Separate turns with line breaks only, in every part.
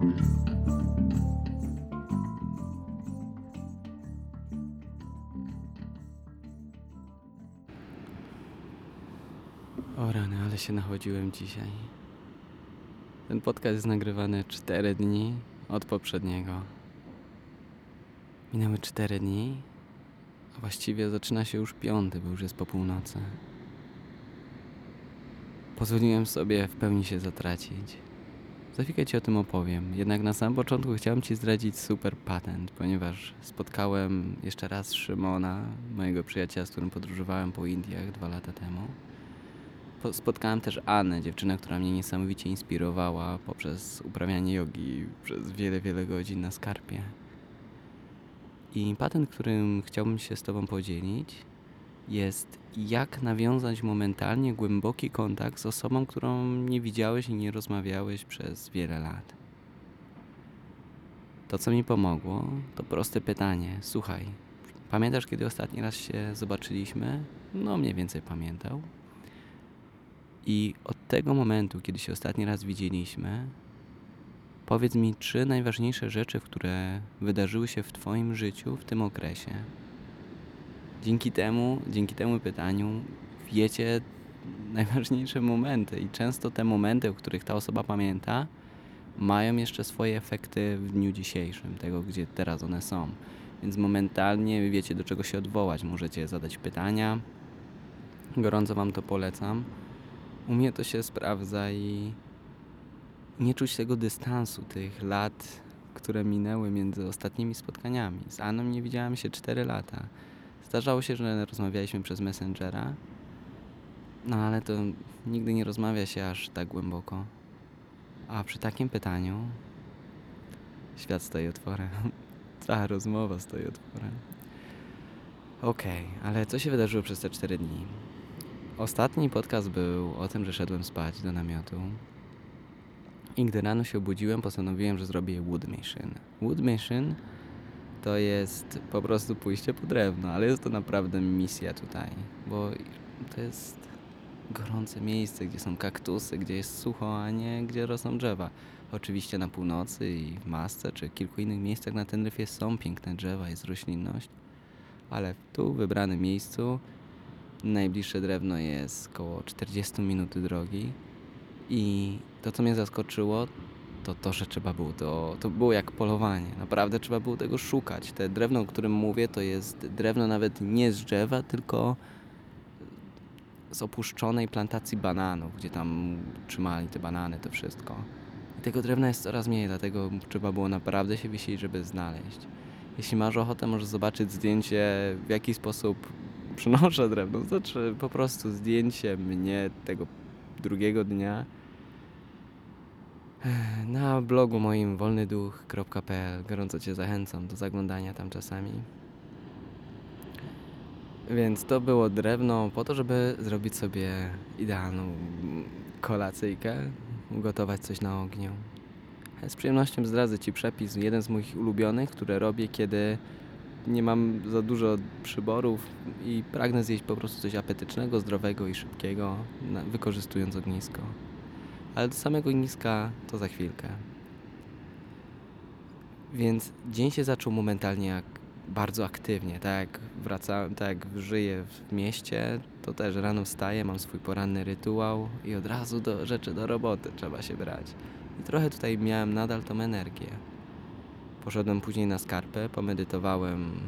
O rany, ale się nachodziłem dzisiaj. Ten podcast jest nagrywany 4 dni od poprzedniego. Minęły 4 dni, a właściwie zaczyna się już piąty, bo już jest po północy. Pozwoliłem sobie w pełni się zatracić. Za chwilkę Ci o tym opowiem. Jednak na samym początku chciałem Ci zdradzić super patent, ponieważ spotkałem jeszcze raz Szymona, mojego przyjaciela, z którym podróżowałem po Indiach dwa lata temu. Po- Spotkałem też Annę, dziewczynę, która mnie niesamowicie inspirowała poprzez uprawianie jogi przez wiele, wiele godzin na skarpie. I patent, którym chciałbym się z Tobą podzielić, jest jak nawiązać momentalnie głęboki kontakt z osobą, którą nie widziałeś i nie rozmawiałeś przez wiele lat. To, co mi pomogło, to proste pytanie. Słuchaj, pamiętasz, kiedy ostatni raz się zobaczyliśmy? No, mniej więcej pamiętał. I od tego momentu, kiedy się ostatni raz widzieliśmy, powiedz mi trzy najważniejsze rzeczy, które wydarzyły się w Twoim życiu w tym okresie. Dzięki temu, dzięki temu pytaniu wiecie najważniejsze momenty i często te momenty, o których ta osoba pamięta, mają jeszcze swoje efekty w dniu dzisiejszym, tego gdzie teraz one są. Więc momentalnie wiecie do czego się odwołać, możecie zadać pytania. Gorąco Wam to polecam. U mnie to się sprawdza i nie czuć tego dystansu, tych lat, które minęły między ostatnimi spotkaniami. Z Anną nie widziałem się 4 lata. Zdarzało się, że rozmawialiśmy przez Messengera, no ale to nigdy nie rozmawia się aż tak głęboko. A przy takim pytaniu świat stoi otworem. Cała rozmowa stoi otworem. Okej, ale co się wydarzyło przez te 4 dni? Ostatni podcast był o tym, że szedłem spać do namiotu. I gdy rano się obudziłem, postanowiłem, że zrobię wood machine. Wood machine to jest po prostu pójście po drewno, ale jest to naprawdę misja tutaj, bo to jest gorące miejsce, gdzie są kaktusy, gdzie jest sucho, a nie gdzie rosną drzewa. Oczywiście na północy i w Masce czy kilku innych miejscach na Teneryfie są piękne drzewa, jest roślinność, ale tu w wybranym miejscu najbliższe drewno jest około 40 minut drogi i to co mnie zaskoczyło to to, że trzeba było to, to było jak polowanie. Naprawdę trzeba było tego szukać. Te drewno, o którym mówię, to jest drewno nawet nie z drzewa, tylko z opuszczonej plantacji bananów, gdzie tam trzymali te banany, to wszystko. I tego drewna jest coraz mniej, dlatego trzeba było naprawdę się wisieć, żeby znaleźć. Jeśli masz ochotę, możesz zobaczyć zdjęcie, w jaki sposób przynoszę drewno. Znaczy po prostu zdjęcie mnie tego drugiego dnia na blogu moim wolnyduch.pl gorąco Cię zachęcam do zaglądania tam czasami. Więc to było drewno po to, żeby zrobić sobie idealną kolacyjkę, ugotować coś na ogniu. Z przyjemnością zdradzę Ci przepis, jeden z moich ulubionych, które robię, kiedy nie mam za dużo przyborów i pragnę zjeść po prostu coś apetycznego, zdrowego i szybkiego, wykorzystując ognisko. Ale do samego ogniska to za chwilkę. Więc dzień się zaczął momentalnie jak bardzo aktywnie, tak jak wracałem, tak jak żyję w mieście, to też rano wstaję, mam swój poranny rytuał i od razu do rzeczy, do roboty trzeba się brać. I trochę tutaj miałem nadal tą energię. Poszedłem później na skarpę, pomedytowałem.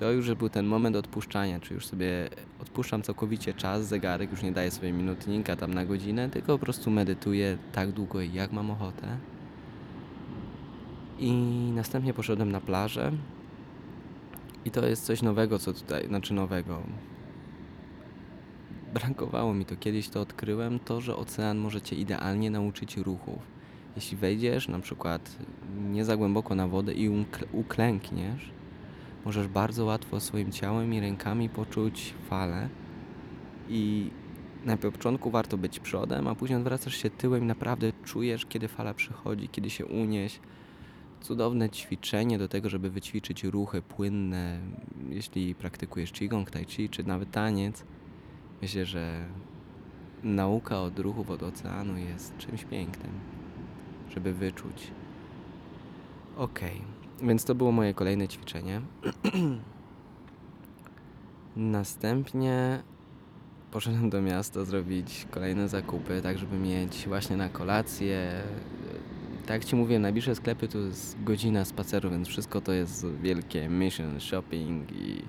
To już był ten moment odpuszczania, czy już sobie odpuszczam całkowicie czas, zegarek już nie daje sobie minutnika tam na godzinę, tylko po prostu medytuję tak długo, jak mam ochotę. I następnie poszedłem na plażę. I to jest coś nowego, co tutaj, znaczy nowego. Brakowało mi to kiedyś, to odkryłem, to, że ocean może cię idealnie nauczyć ruchów. Jeśli wejdziesz na przykład nie za głęboko na wodę i ukl- uklękniesz, możesz bardzo łatwo swoim ciałem i rękami poczuć falę. I na początku warto być przodem, a później odwracasz się tyłem i naprawdę czujesz, kiedy fala przychodzi, kiedy się unieś. Cudowne ćwiczenie do tego, żeby wyćwiczyć ruchy płynne, jeśli praktykujesz qigong, tai chi czy nawet taniec. Myślę, że nauka od ruchów od oceanu jest czymś pięknym. żeby wyczuć. Okej, okay. Więc to było moje kolejne ćwiczenie. Następnie poszedłem do miasta zrobić kolejne zakupy, tak żeby mieć właśnie na kolację. Tak jak Ci mówiłem, najbliższe sklepy to jest godzina spaceru, więc wszystko to jest wielkie mission shopping i,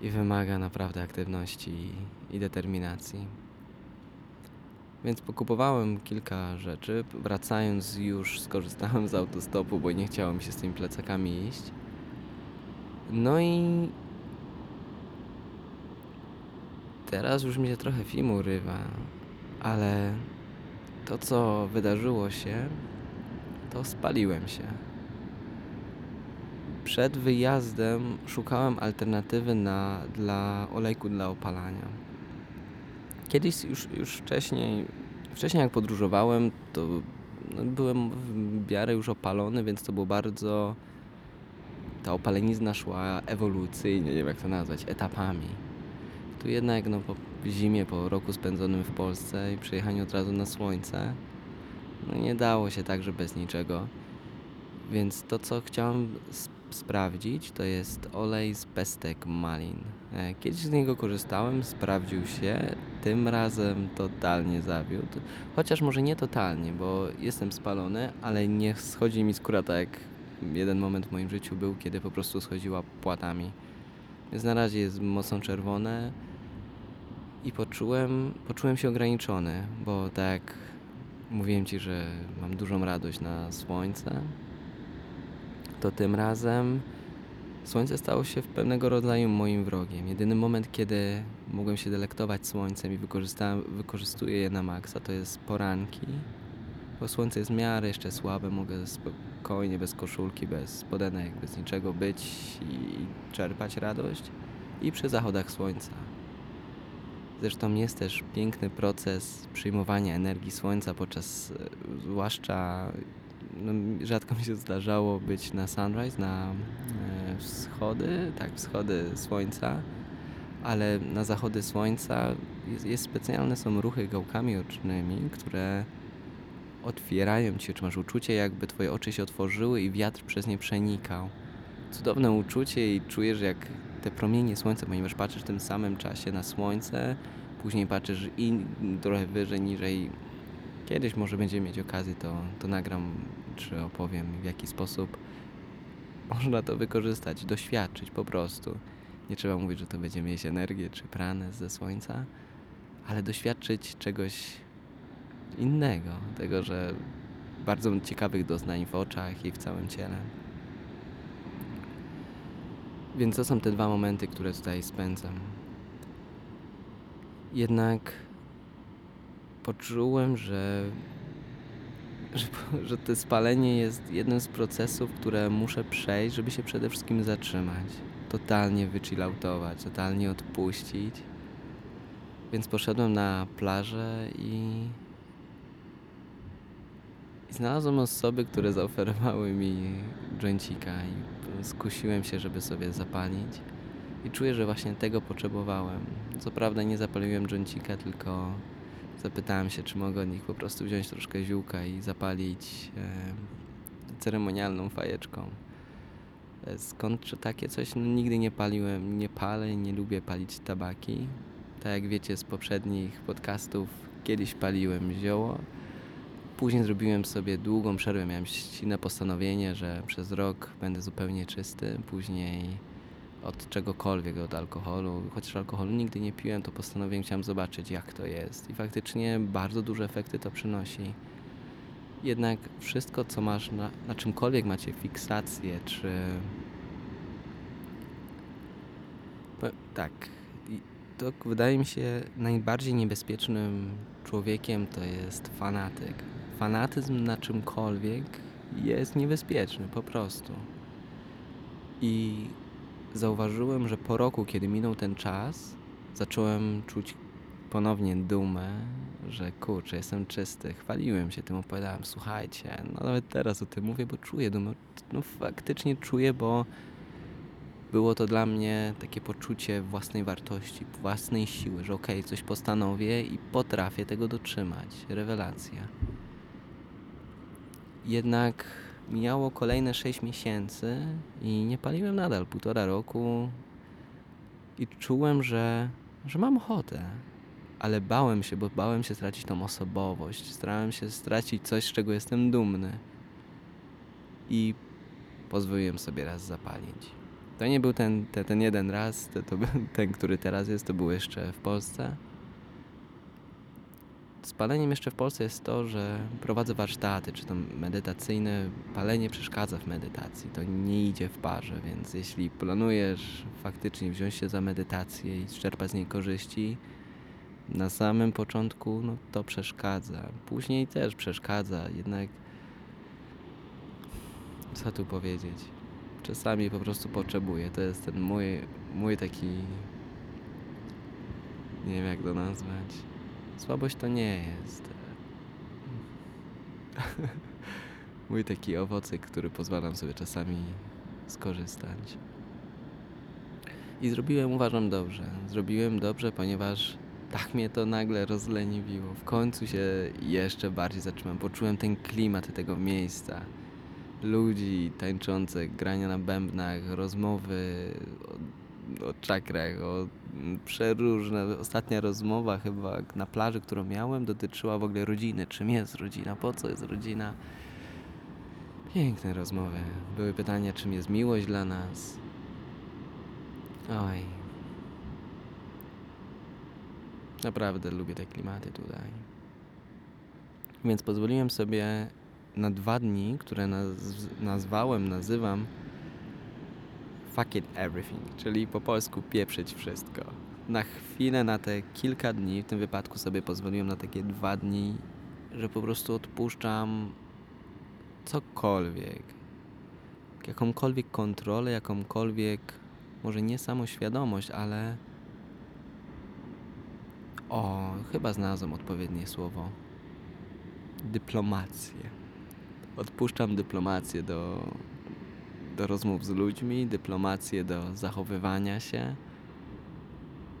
i wymaga naprawdę aktywności i, i determinacji. Więc pokupowałem kilka rzeczy. Wracając już skorzystałem z autostopu, bo nie chciało mi się z tymi plecakami iść. No i teraz już mi się trochę film urywa, ale to co wydarzyło się, to spaliłem się. Przed wyjazdem szukałem alternatywy na, dla olejku dla opalania Kiedyś już, już wcześniej, wcześniej jak podróżowałem, to no, byłem w miarę już opalony, więc to było bardzo... Ta opalenizna szła ewolucyjnie, nie wiem jak to nazwać, etapami. Tu jednak no, po zimie, po roku spędzonym w Polsce i przyjechaniu od razu na słońce, no nie dało się tak, że bez niczego. Więc to, co chciałem sprawdzić, to jest olej z pestek malin. E, kiedyś z niego korzystałem, sprawdził się, tym razem totalnie zawiódł. Chociaż może nie totalnie, bo jestem spalony, ale nie schodzi mi skóra tak jak jeden moment w moim życiu był, kiedy po prostu schodziła płatami. Więc na razie jest mocno czerwone i poczułem, poczułem się ograniczony, bo tak mówiłem Ci, że mam dużą radość na słońce, to tym razem słońce stało się pewnego rodzaju moim wrogiem. Jedyny moment, kiedy mogłem się delektować słońcem i wykorzystuję je na maksa, to jest poranki, bo słońce jest w miarę jeszcze słabe, mogę spokojnie, bez koszulki, bez spodenek, bez niczego być i czerpać radość i przy zachodach słońca. Zresztą jest też piękny proces przyjmowania energii słońca podczas, zwłaszcza no, rzadko mi się zdarzało być na sunrise, na e, wschody, tak, wschody słońca, ale na zachody słońca jest, jest specjalne są ruchy gałkami ocznymi, które otwierają ci, czy masz uczucie, jakby twoje oczy się otworzyły i wiatr przez nie przenikał. Cudowne uczucie i czujesz, jak te promienie słońca, ponieważ patrzysz w tym samym czasie na słońce, później patrzysz i trochę wyżej, niżej. Kiedyś może będziemy mieć okazję, to, to nagram czy opowiem, w jaki sposób można to wykorzystać, doświadczyć po prostu. Nie trzeba mówić, że to będzie mieć energię czy pranę ze słońca, ale doświadczyć czegoś innego, tego, że bardzo ciekawych doznań w oczach i w całym ciele. Więc to są te dwa momenty, które tutaj spędzam. Jednak poczułem, że że, że to spalenie jest jednym z procesów, które muszę przejść, żeby się przede wszystkim zatrzymać. Totalnie wychilloutować, totalnie odpuścić. Więc poszedłem na plażę i, i znalazłem osoby, które zaoferowały mi jointika i skusiłem się, żeby sobie zapalić. I czuję, że właśnie tego potrzebowałem. Co prawda nie zapaliłem jointika, tylko Zapytałem się, czy mogę od nich po prostu wziąć troszkę ziółka i zapalić e, ceremonialną fajeczką. E, skąd czy takie coś? No, nigdy nie paliłem, nie palę, nie lubię palić tabaki. Tak jak wiecie z poprzednich podcastów, kiedyś paliłem zioło. Później zrobiłem sobie długą przerwę, miałem silne postanowienie, że przez rok będę zupełnie czysty. Później od czegokolwiek, od alkoholu. Chociaż alkoholu nigdy nie piłem, to postanowiłem, chciałem zobaczyć jak to jest. I faktycznie bardzo duże efekty to przynosi. Jednak wszystko, co masz, na, na czymkolwiek macie fiksację, czy... Tak, to wydaje mi się najbardziej niebezpiecznym człowiekiem to jest fanatyk. Fanatyzm na czymkolwiek jest niebezpieczny, po prostu. I zauważyłem, że po roku, kiedy minął ten czas, zacząłem czuć ponownie dumę, że kurczę, jestem czysty. Chwaliłem się tym, opowiadałem, słuchajcie, no nawet teraz o tym mówię, bo czuję dumę. No faktycznie czuję, bo było to dla mnie takie poczucie własnej wartości, własnej siły, że okej, okay, coś postanowię i potrafię tego dotrzymać. Rewelacja. Jednak mijało kolejne 6 miesięcy i nie paliłem nadal półtora roku i czułem, że, że mam ochotę. Ale bałem się, bo bałem się stracić tą osobowość. Starałem się stracić coś, z czego jestem dumny. I pozwoliłem sobie raz zapalić. To nie był ten, ten, jeden raz, to, to ten, który teraz jest, to był jeszcze w Polsce. Z paleniem jeszcze w Polsce jest to, że prowadzę warsztaty, czy to medytacyjne. Palenie przeszkadza w medytacji, to nie idzie w parze, więc jeśli planujesz faktycznie wziąć się za medytację i czerpać z niej korzyści, na samym początku no, to przeszkadza. Później też przeszkadza, jednak co tu powiedzieć? Czasami po prostu potrzebuję. To jest ten mój, mój taki. Nie wiem jak to nazwać. Słabość to nie jest. mój taki owocyk, który pozwalam sobie czasami skorzystać. I zrobiłem, uważam, dobrze. Zrobiłem dobrze, ponieważ tak mnie to nagle rozleniwiło. W końcu się jeszcze bardziej zatrzymałem. Poczułem ten klimat tego miejsca. Ludzi tańczących, grania na bębnach, rozmowy o, o czakrach, o przeróżne. Ostatnia rozmowa chyba na plaży, którą miałem, dotyczyła w ogóle rodziny. Czym jest rodzina? Po co jest rodzina? Piękne rozmowy. Były pytania, czym jest miłość dla nas. Oj. Naprawdę lubię te klimaty tutaj. Więc pozwoliłem sobie na dwa dni, które naz- nazwałem, nazywam fuck it everything, czyli po polsku pieprzyć wszystko. Na chwilę, na te kilka dni, w tym wypadku sobie pozwoliłem na takie dwa dni, że po prostu odpuszczam cokolwiek. Jakąkolwiek kontrolę, jakąkolwiek, może nie samoświadomość, ale o, chyba znalazłem odpowiednie słowo. Dyplomację. Odpuszczam dyplomację do, do rozmów z ludźmi, dyplomację do zachowywania się.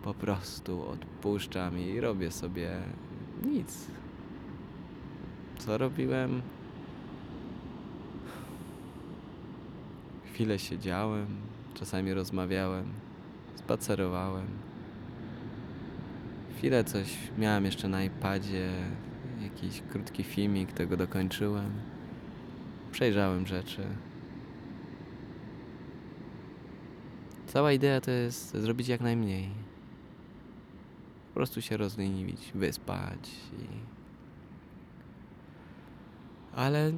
Po prostu odpuszczam i robię sobie nic. Co robiłem? Chwilę siedziałem, czasami rozmawiałem, spacerowałem. Chwilę coś miałem jeszcze na iPadzie, jakiś krótki filmik, tego dokończyłem. Przejrzałem rzeczy. Cała idea to jest zrobić jak najmniej. Po prostu się rozleniwić, wyspać i... Ale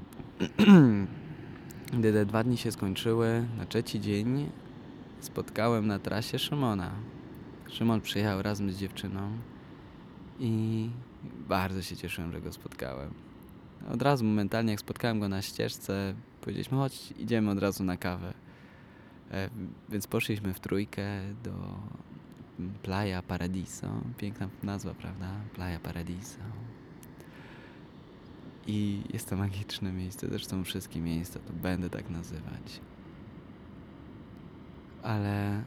gdy te dwa dni się skończyły, na trzeci dzień spotkałem na trasie Szymona. Szymon przyjechał razem z dziewczyną i bardzo się cieszyłem, że go spotkałem. Od razu momentalnie jak spotkałem go na ścieżce, powiedzieliśmy chodź, idziemy od razu na kawę. E, więc poszliśmy w trójkę do Playa Paradiso. Piękna nazwa, prawda? Playa Paradiso. I jest to magiczne miejsce, zresztą wszystkie miejsca to będę tak nazywać. Ale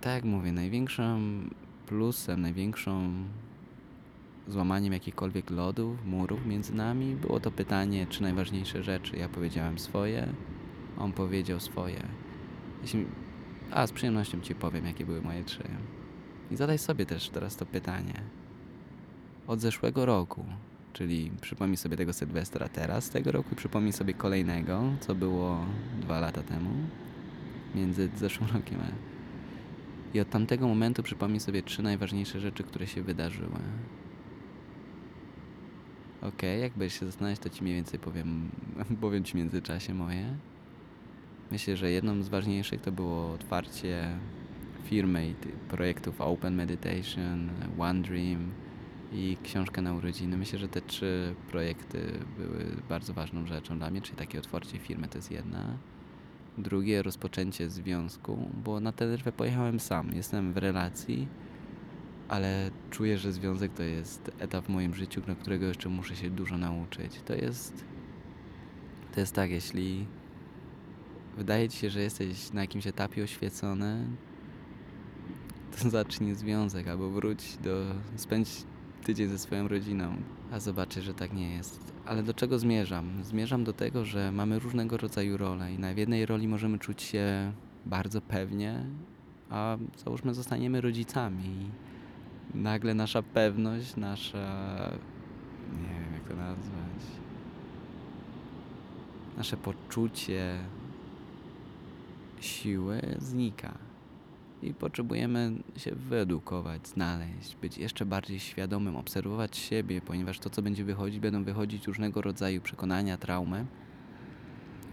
tak jak mówię, największym plusem, największą złamaniem jakichkolwiek lodów, murów między nami było to pytanie, czy najważniejsze rzeczy. Ja powiedziałem swoje, on powiedział swoje. Jeśli... A, z przyjemnością ci powiem, jakie były moje trzy. I zadaj sobie też teraz to pytanie. Od zeszłego roku, czyli przypomnij sobie tego Sylwestra teraz tego roku i przypomnij sobie kolejnego, co było dwa lata temu, między zeszłym rokiem. I od tamtego momentu przypomnij sobie trzy najważniejsze rzeczy, które się wydarzyły. Okej, jak będziesz się zastanawiać, to ci mniej więcej powiem, powiem ci w międzyczasie moje. Myślę, że jedną z ważniejszych to było otwarcie firmy i projektów Open Meditation, One Dream i książka na urodziny. Myślę, że te trzy projekty były bardzo ważną rzeczą dla mnie, czyli takie otwarcie firmy to jest jedna. Drugie, rozpoczęcie związku, bo na Teneryfę pojechałem sam. Jestem w relacji, ale czuję, że związek to jest etap w moim życiu, na którego jeszcze muszę się dużo nauczyć. To jest. To jest tak, jeśli wydaje ci się, że jesteś na jakimś etapie oświecony, to zacznij związek albo wróć do. spędź tydzień ze swoją rodziną, a zobaczę, że tak nie jest. Ale do czego zmierzam? Zmierzam do tego, że mamy różnego rodzaju role i na jednej roli możemy czuć się bardzo pewnie, a załóżmy zostaniemy rodzicami. I nagle nasza pewność, nasza. nie wiem jak to nazwać. Nasze poczucie siły znika. I potrzebujemy się wyedukować, znaleźć, być jeszcze bardziej świadomym, obserwować siebie, ponieważ to, co będzie wychodzić, będą wychodzić różnego rodzaju przekonania, traumy.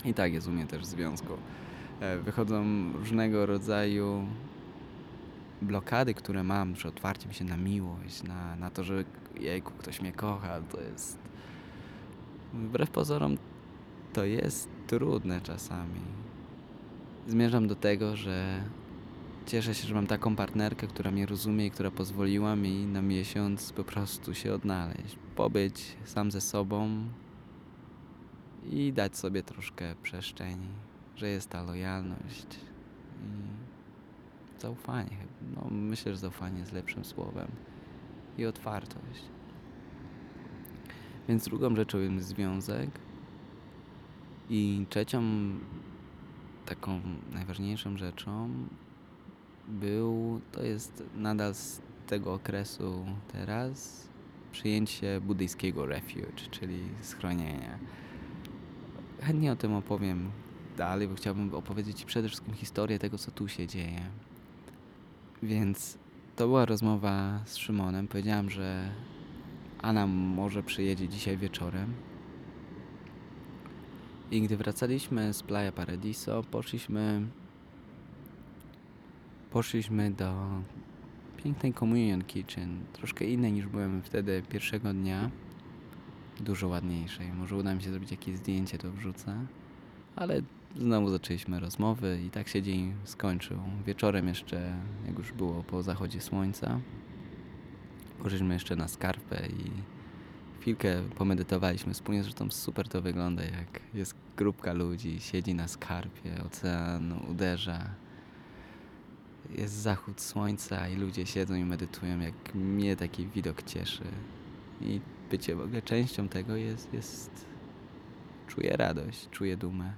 I tak jest u mnie też w związku. E, Wychodzą różnego rodzaju blokady, które mam przy otwarciem się na miłość, na, na to, że jejku, ktoś mnie kocha, to jest... Wbrew pozorom to jest trudne czasami. Zmierzam do tego, że cieszę się, że mam taką partnerkę, która mnie rozumie i która pozwoliła mi na miesiąc po prostu się odnaleźć, pobyć sam ze sobą i dać sobie troszkę przestrzeni, że jest ta lojalność i zaufanie. No, myślę, że zaufanie jest lepszym słowem i otwartość. Więc drugą rzeczą jest związek i trzecią taką najważniejszą rzeczą był, to jest nadal z tego okresu teraz, przyjęcie buddyjskiego refuge, czyli schronienia. Chętnie o tym opowiem dalej, bo chciałbym opowiedzieć przede wszystkim historię tego, co tu się dzieje. Więc to była rozmowa z Szymonem. Powiedziałam, że Anna może przyjedzie dzisiaj wieczorem. I gdy wracaliśmy z Playa Paradiso, poszliśmy poszliśmy do pięknej Communion Kitchen, troszkę innej niż byłem wtedy pierwszego dnia, dużo ładniejszej. Może uda mi się zrobić jakieś zdjęcie, to wrzucę, ale znowu zaczęliśmy rozmowy i tak się dzień skończył. Wieczorem jeszcze, jak już było po zachodzie słońca, poszliśmy jeszcze na skarpę i chwilkę pomedytowaliśmy wspólnie, zresztą super to wygląda, jak jest grupka ludzi, siedzi na skarpie, ocean uderza, jest zachód słońca i ludzie siedzą i medytują, jak mnie taki widok cieszy. I bycie w ogóle częścią tego jest, jest... Czuję radość, czuję dumę.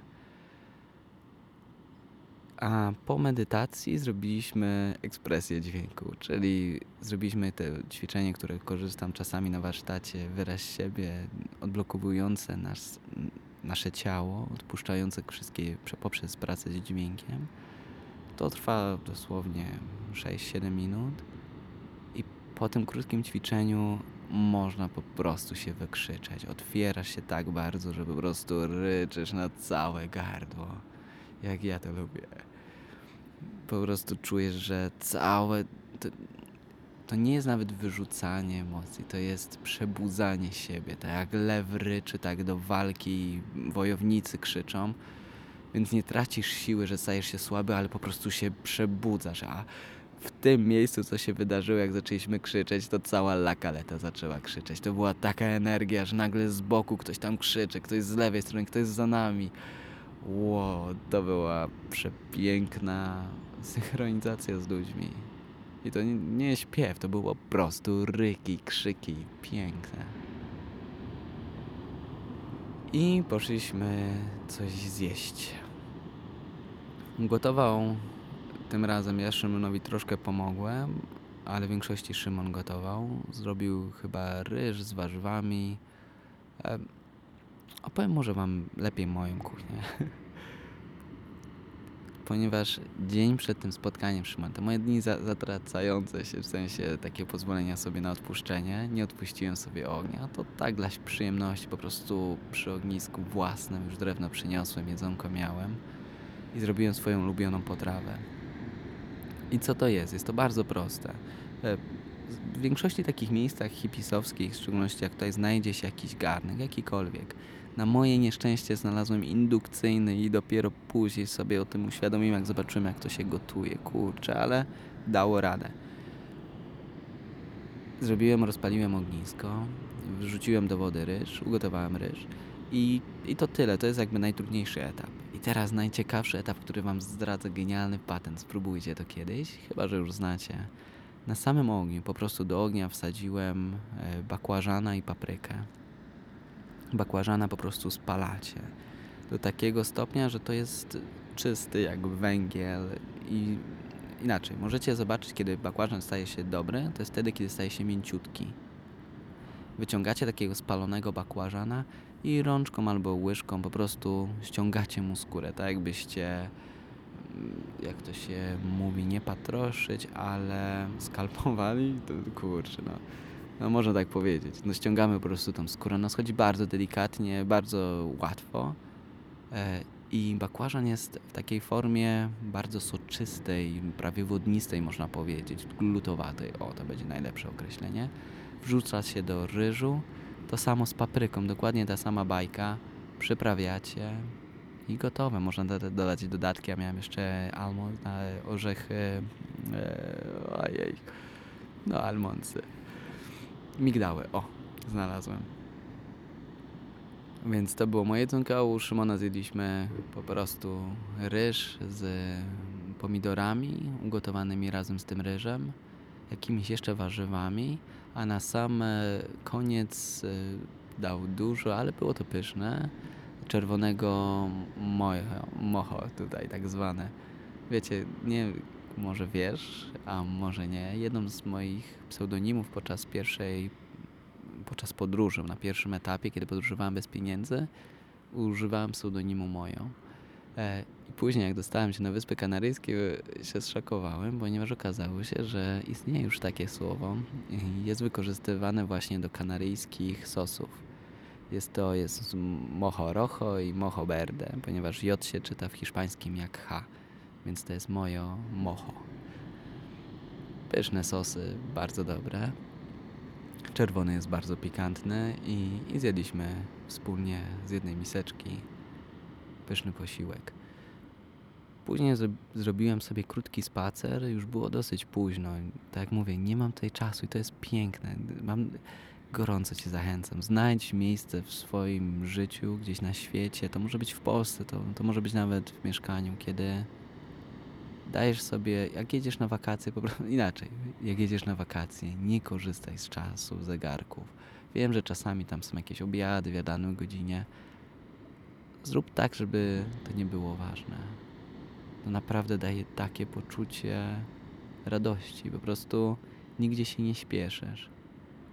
A po medytacji zrobiliśmy ekspresję dźwięku, czyli zrobiliśmy te ćwiczenie, które korzystam czasami na warsztacie, wyraz siebie, odblokowujące nas, nasze ciało, odpuszczające wszystkie poprzez pracę z dźwiękiem. To trwa dosłownie 6-7 minut i po tym krótkim ćwiczeniu można po prostu się wykrzyczeć. Otwierasz się tak bardzo, że po prostu ryczysz na całe gardło. Jak ja to lubię. Po prostu czujesz, że całe. To, to nie jest nawet wyrzucanie emocji, to jest przebudzanie siebie. Tak jak lew ryczy, tak do walki wojownicy krzyczą więc nie tracisz siły, że stajesz się słaby, ale po prostu się przebudzasz. A w tym miejscu, co się wydarzyło, jak zaczęliśmy krzyczeć, to cała lakaleta zaczęła krzyczeć. To była taka energia, że nagle z boku ktoś tam krzyczy, ktoś z lewej strony, ktoś za nami. Wow, to była przepiękna synchronizacja z ludźmi. I to nie, nie śpiew, to było po prostu ryki, krzyki, piękne. I poszliśmy coś zjeść. Gotował tym razem ja Szymonowi troszkę pomogłem, ale w większości Szymon gotował. Zrobił chyba ryż z warzywami. Opowiem może wam lepiej moją kuchnię. Ponieważ dzień przed tym spotkaniem Szymon, te moje dni za, zatracające się, w sensie takiego pozwolenia sobie na odpuszczenie, nie odpuściłem sobie ognia. To tak dla przyjemności, po prostu przy ognisku własnym, już drewno przyniosłem, jedzonko miałem i zrobiłem swoją ulubioną potrawę. I co to jest? Jest to bardzo proste. E, w większości takich miejscach hipisowskich, w szczególności jak tutaj znajdzie się jakiś garnek, jakikolwiek, na moje nieszczęście znalazłem indukcyjny i dopiero później sobie o tym uświadomiłem, jak zobaczyłem, jak to się gotuje. Kurczę, ale dało radę. Zrobiłem, rozpaliłem ognisko, wrzuciłem do wody ryż, ugotowałem ryż i, i to tyle. To jest jakby najtrudniejszy etap. I teraz najciekawszy etap, który Wam zdradzę, genialny patent. Spróbujcie to kiedyś, chyba że już znacie. Na samym ogniu, po prostu do ognia wsadziłem e, bakłażana i paprykę. Bakłażana po prostu spalacie do takiego stopnia, że to jest czysty jak węgiel i inaczej. Możecie zobaczyć, kiedy bakłażan staje się dobry, to jest wtedy, kiedy staje się mięciutki. Wyciągacie takiego spalonego bakłażana i rączką albo łyżką po prostu ściągacie mu skórę, tak jakbyście, mm, jak to się mówi, nie patroszyć, ale skalpowali, to kurczę, no. No można tak powiedzieć. No ściągamy po prostu tą skórę. No schodzi bardzo delikatnie, bardzo łatwo. E, I bakłażan jest w takiej formie bardzo soczystej, prawie wodnistej można powiedzieć, glutowatej. O, to będzie najlepsze określenie. Wrzuca się do ryżu. To samo z papryką, dokładnie ta sama bajka. Przyprawiacie i gotowe. Można dodać dodatki. Ja miałem jeszcze almond, orzechy, e, ojej, no almondsy. Migdały, o, znalazłem. Więc to było moje jedzonko. U Szymona zjedliśmy po prostu ryż z pomidorami ugotowanymi razem z tym ryżem, jakimiś jeszcze warzywami, a na sam e, koniec e, dał dużo, ale było to pyszne, czerwonego mojo, mocho tutaj tak zwane. Wiecie, nie może wiesz, a może nie, jedną z moich pseudonimów podczas pierwszej podczas podróży, na pierwszym etapie, kiedy podróżowałem bez pieniędzy, używałem pseudonimu Mojo. E, I później, jak dostałem się na Wyspy Kanaryjskie, się zszokowałem, ponieważ okazało się, że istnieje już takie słowo jest wykorzystywane właśnie do kanaryjskich sosów. Jest to jest mojo rojo i mojo verde, ponieważ J się czyta w hiszpańskim jak H, więc to jest mojo mojo. Pyszne sosy, bardzo dobre. Czerwony jest bardzo pikantny i, i zjedliśmy wspólnie z jednej miseczki pyszny posiłek. Później zrobiłem sobie krótki spacer, już było dosyć późno. Tak jak mówię, nie mam tutaj czasu i to jest piękne. Mam, gorąco Cię zachęcam. Znajdź miejsce w swoim życiu, gdzieś na świecie. To może być w Polsce, to, to może być nawet w mieszkaniu, kiedy dajesz sobie, jak jedziesz na wakacje, po prostu inaczej, jak jedziesz na wakacje, nie korzystaj z czasu, zegarków. Wiem, że czasami tam są jakieś obiady w danej godzinie. Zrób tak, żeby to nie było ważne. To naprawdę daje takie poczucie radości. Po prostu nigdzie się nie śpieszysz.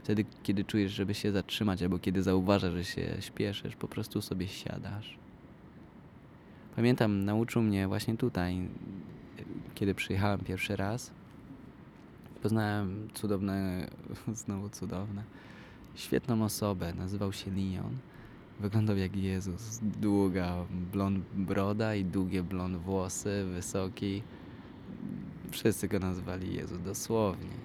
Wtedy, kiedy czujesz, żeby się zatrzymać, albo kiedy zauważasz, że się śpieszysz, po prostu sobie siadasz. Pamiętam, nauczył mnie właśnie tutaj kiedy przyjechałem pierwszy raz, poznałem cudowne, znowu cudowne, świetną osobę. Nazywał się Leon. Wyglądał jak Jezus. Długa blond broda i długie blond włosy, wysoki. Wszyscy go nazywali Jezus, dosłownie.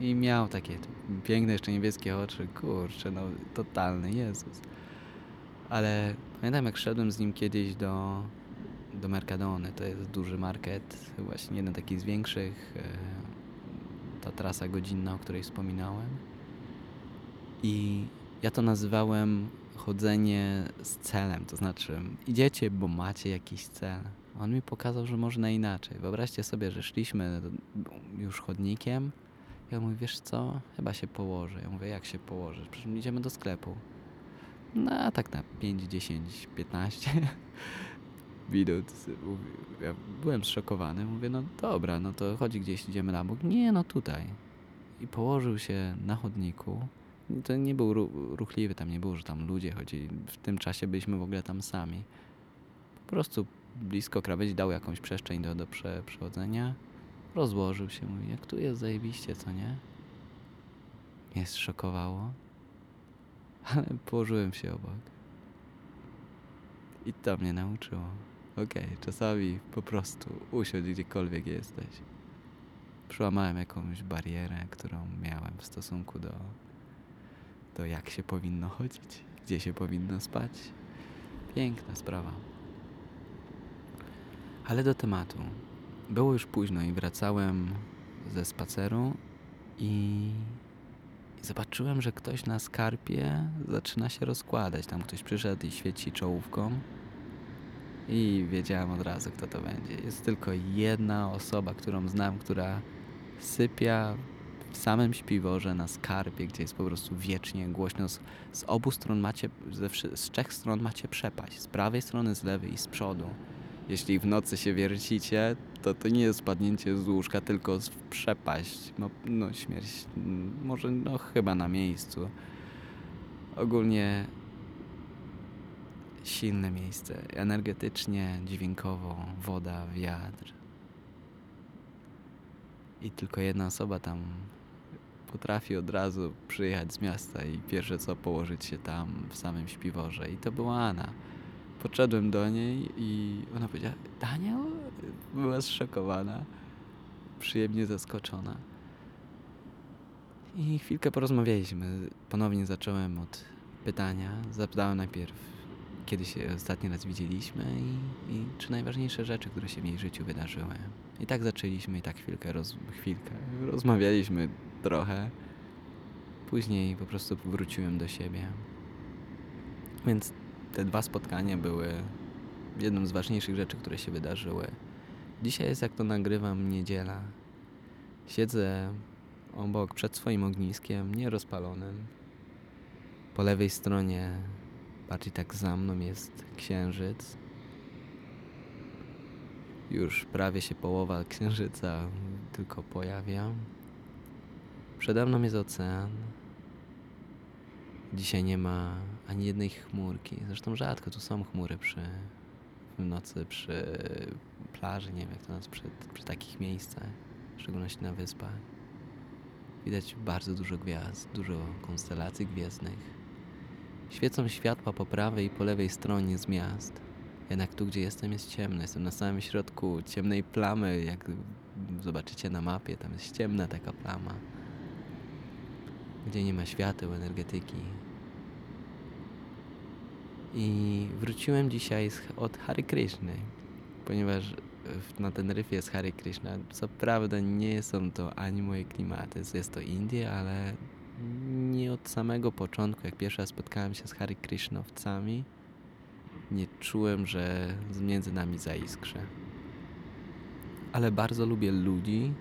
I miał takie piękne, jeszcze niebieskie oczy. Kurczę, no totalny Jezus. Ale pamiętam, jak szedłem z nim kiedyś do do Mercadony. To jest duży market, właśnie jeden taki z większych. E, ta trasa godzinna, o której wspominałem. I ja to nazywałem chodzenie z celem, to znaczy idziecie, bo macie jakiś cel. On mi pokazał, że można inaczej. Wyobraźcie sobie, że szliśmy już chodnikiem. Ja mówię, wiesz co, chyba się położę. Ja mówię, jak się położysz? Przecież idziemy do sklepu. No, a tak na 5, 10, 15 widok. Ja byłem zszokowany. Mówię, no dobra, no to chodzi gdzieś, idziemy na bok. Nie, no tutaj. I położył się na chodniku. To nie był ruchliwy, tam nie było, że tam ludzie chodzili. W tym czasie byliśmy w ogóle tam sami. Po prostu blisko krawędzi dał jakąś przestrzeń do, do prze, przechodzenia. Rozłożył się, mówi, jak tu jest zajebiście, co nie? Mnie zszokowało. Ale położyłem się obok. I to mnie nauczyło. Okej, okay, czasami po prostu usiądź gdziekolwiek jesteś. Przełamałem jakąś barierę, którą miałem w stosunku do, do jak się powinno chodzić, gdzie się powinno spać. Piękna sprawa. Ale do tematu. Było już późno i wracałem ze spaceru i zobaczyłem, że ktoś na skarpie zaczyna się rozkładać. Tam ktoś przyszedł i świeci czołówką i wiedziałem od razu, kto to będzie. Jest tylko jedna osoba, którą znam, która sypia w samym śpiworze na skarpie, gdzie jest po prostu wiecznie głośno. Z, z obu stron macie, ze, z trzech stron macie przepaść. Z prawej strony, z lewej i z przodu. Jeśli w nocy się wiercicie, to to nie jest spadnięcie z łóżka, tylko w przepaść. No, no śmierć, może no chyba na miejscu. Ogólnie silne miejsce. Energetycznie, dźwiękowo, woda, wiatr. I tylko jedna osoba tam potrafi od razu przyjechać z miasta i pierwsze co położyć się tam w samym śpiworze. I to była Anna. Podszedłem do niej i ona powiedziała, Daniel? Była zszokowana, przyjemnie zaskoczona. I chwilkę porozmawialiśmy. Ponownie zacząłem od pytania. Zapytałem najpierw, kiedy się ostatni raz widzieliśmy i, i czy najważniejsze rzeczy, które się w jej życiu wydarzyły. I tak zaczęliśmy i tak chwilkę, roz, chwilkę rozmawialiśmy trochę. Później po prostu wróciłem do siebie. Więc te dwa spotkania były jedną z ważniejszych rzeczy, które się wydarzyły. Dzisiaj jest jak to nagrywam niedziela. Siedzę obok przed swoim ogniskiem, nierozpalonym. Po lewej stronie, bardziej tak za mną, jest księżyc. Już prawie się połowa księżyca tylko pojawia. Przede mną jest ocean. Dzisiaj nie ma ani jednej chmurki. Zresztą rzadko tu są chmury przy w nocy przy plaży, nie wiem jak to nazwać, przy, przy takich miejscach, w szczególności na wyspach. Widać bardzo dużo gwiazd, dużo konstelacji gwiezdnych. Świecą światła po prawej i po lewej stronie z miast. Jednak tu, gdzie jestem, jest ciemno. Jestem na samym środku ciemnej plamy. Jak zobaczycie na mapie, tam jest ciemna taka plama, gdzie nie ma świateł, energetyki. I wróciłem dzisiaj z, od Hare Krishny, ponieważ w- na Teneryfie jest Hare Krishna. Co prawda nie są to ani moje klimaty, jest to Indie, ale nie od samego początku, jak pierwszy raz spotkałem się z Hare Krishnowcami, nie czułem, że między nami zaiskrzy. Ale bardzo lubię ludzi,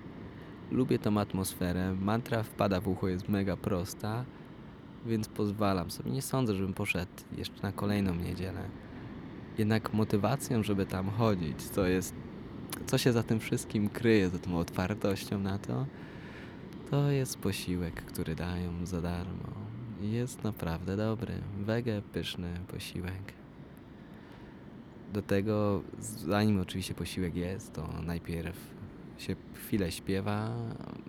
lubię tą atmosferę. Mantra wpada w ucho, jest mega prosta, więc pozwalam sobie. Nie sądzę, żebym poszedł jeszcze na kolejną niedzielę. Jednak motywacją, żeby tam chodzić, co jest, co się za tym wszystkim kryje, za tą otwartością na to, to jest posiłek, który dają za darmo. Jest naprawdę dobry, wege pyszny posiłek. Do tego, zanim oczywiście posiłek jest, to najpierw się chwilę śpiewa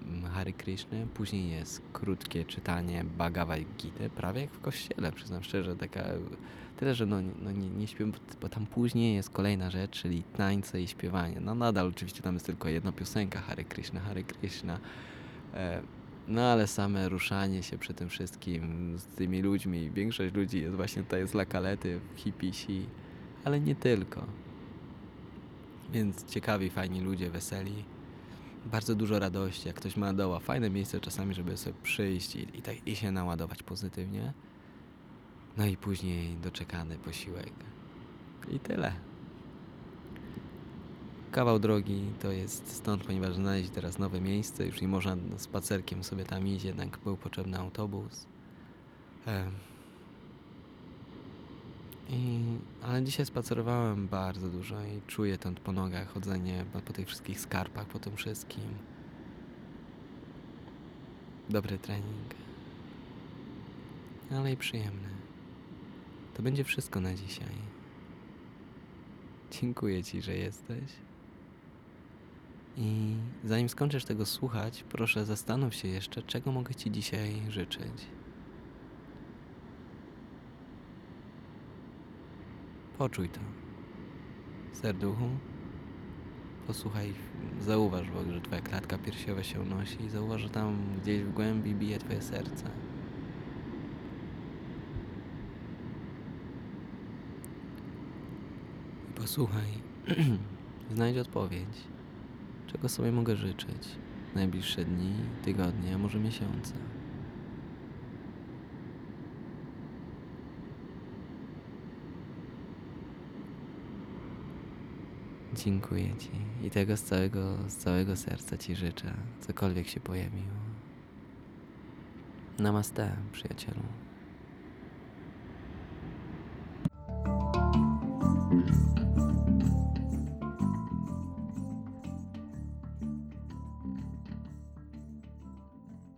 mm, Hare Krishny, później jest krótkie czytanie Bhagavad Gita, prawie jak w kościele, przyznam szczerze, taka, tyle, że no, no nie, nie śpię, bo, tam później jest kolejna rzecz, czyli tańce i śpiewanie. No nadal oczywiście tam jest tylko jedna piosenka Hare Krishna, Hare Krishna, no ale same ruszanie się przy tym wszystkim z tymi ludźmi, większość ludzi jest właśnie tutaj z lakalety, hipisi, ale nie tylko. Więc ciekawi, fajni ludzie, weseli. Bardzo dużo radości, jak ktoś ma doła. Fajne miejsce czasami, żeby sobie przyjść i, i, tak, i się naładować pozytywnie. No i później doczekany posiłek. I tyle. Kawał drogi to jest stąd, ponieważ znaleźć teraz nowe miejsce, już nie można spacerkiem sobie tam iść, jednak był potrzebny autobus. Em. I, ale dzisiaj spacerowałem bardzo dużo i czuję to po nogach, chodzenie po, po tych wszystkich skarpach, po tym wszystkim. Dobry trening. Ale i przyjemny. To będzie wszystko na dzisiaj. Dziękuję Ci, że jesteś. I zanim skończysz tego słuchać, proszę zastanów się jeszcze, czego mogę Ci dzisiaj życzyć. Poczuj to. Serduchu. Posłuchaj, zauważ w że Twoja klatka piersiowa się unosi i zauważ, że tam gdzieś w głębi bije Twoje serce. I posłuchaj, znajdź odpowiedź czego sobie mogę życzyć najbliższe dni, tygodnie, a może miesiące. Dziękuję Ci i tego z całego, z całego serca Ci życzę, cokolwiek się pojawiło. Namaste, przyjacielu. thank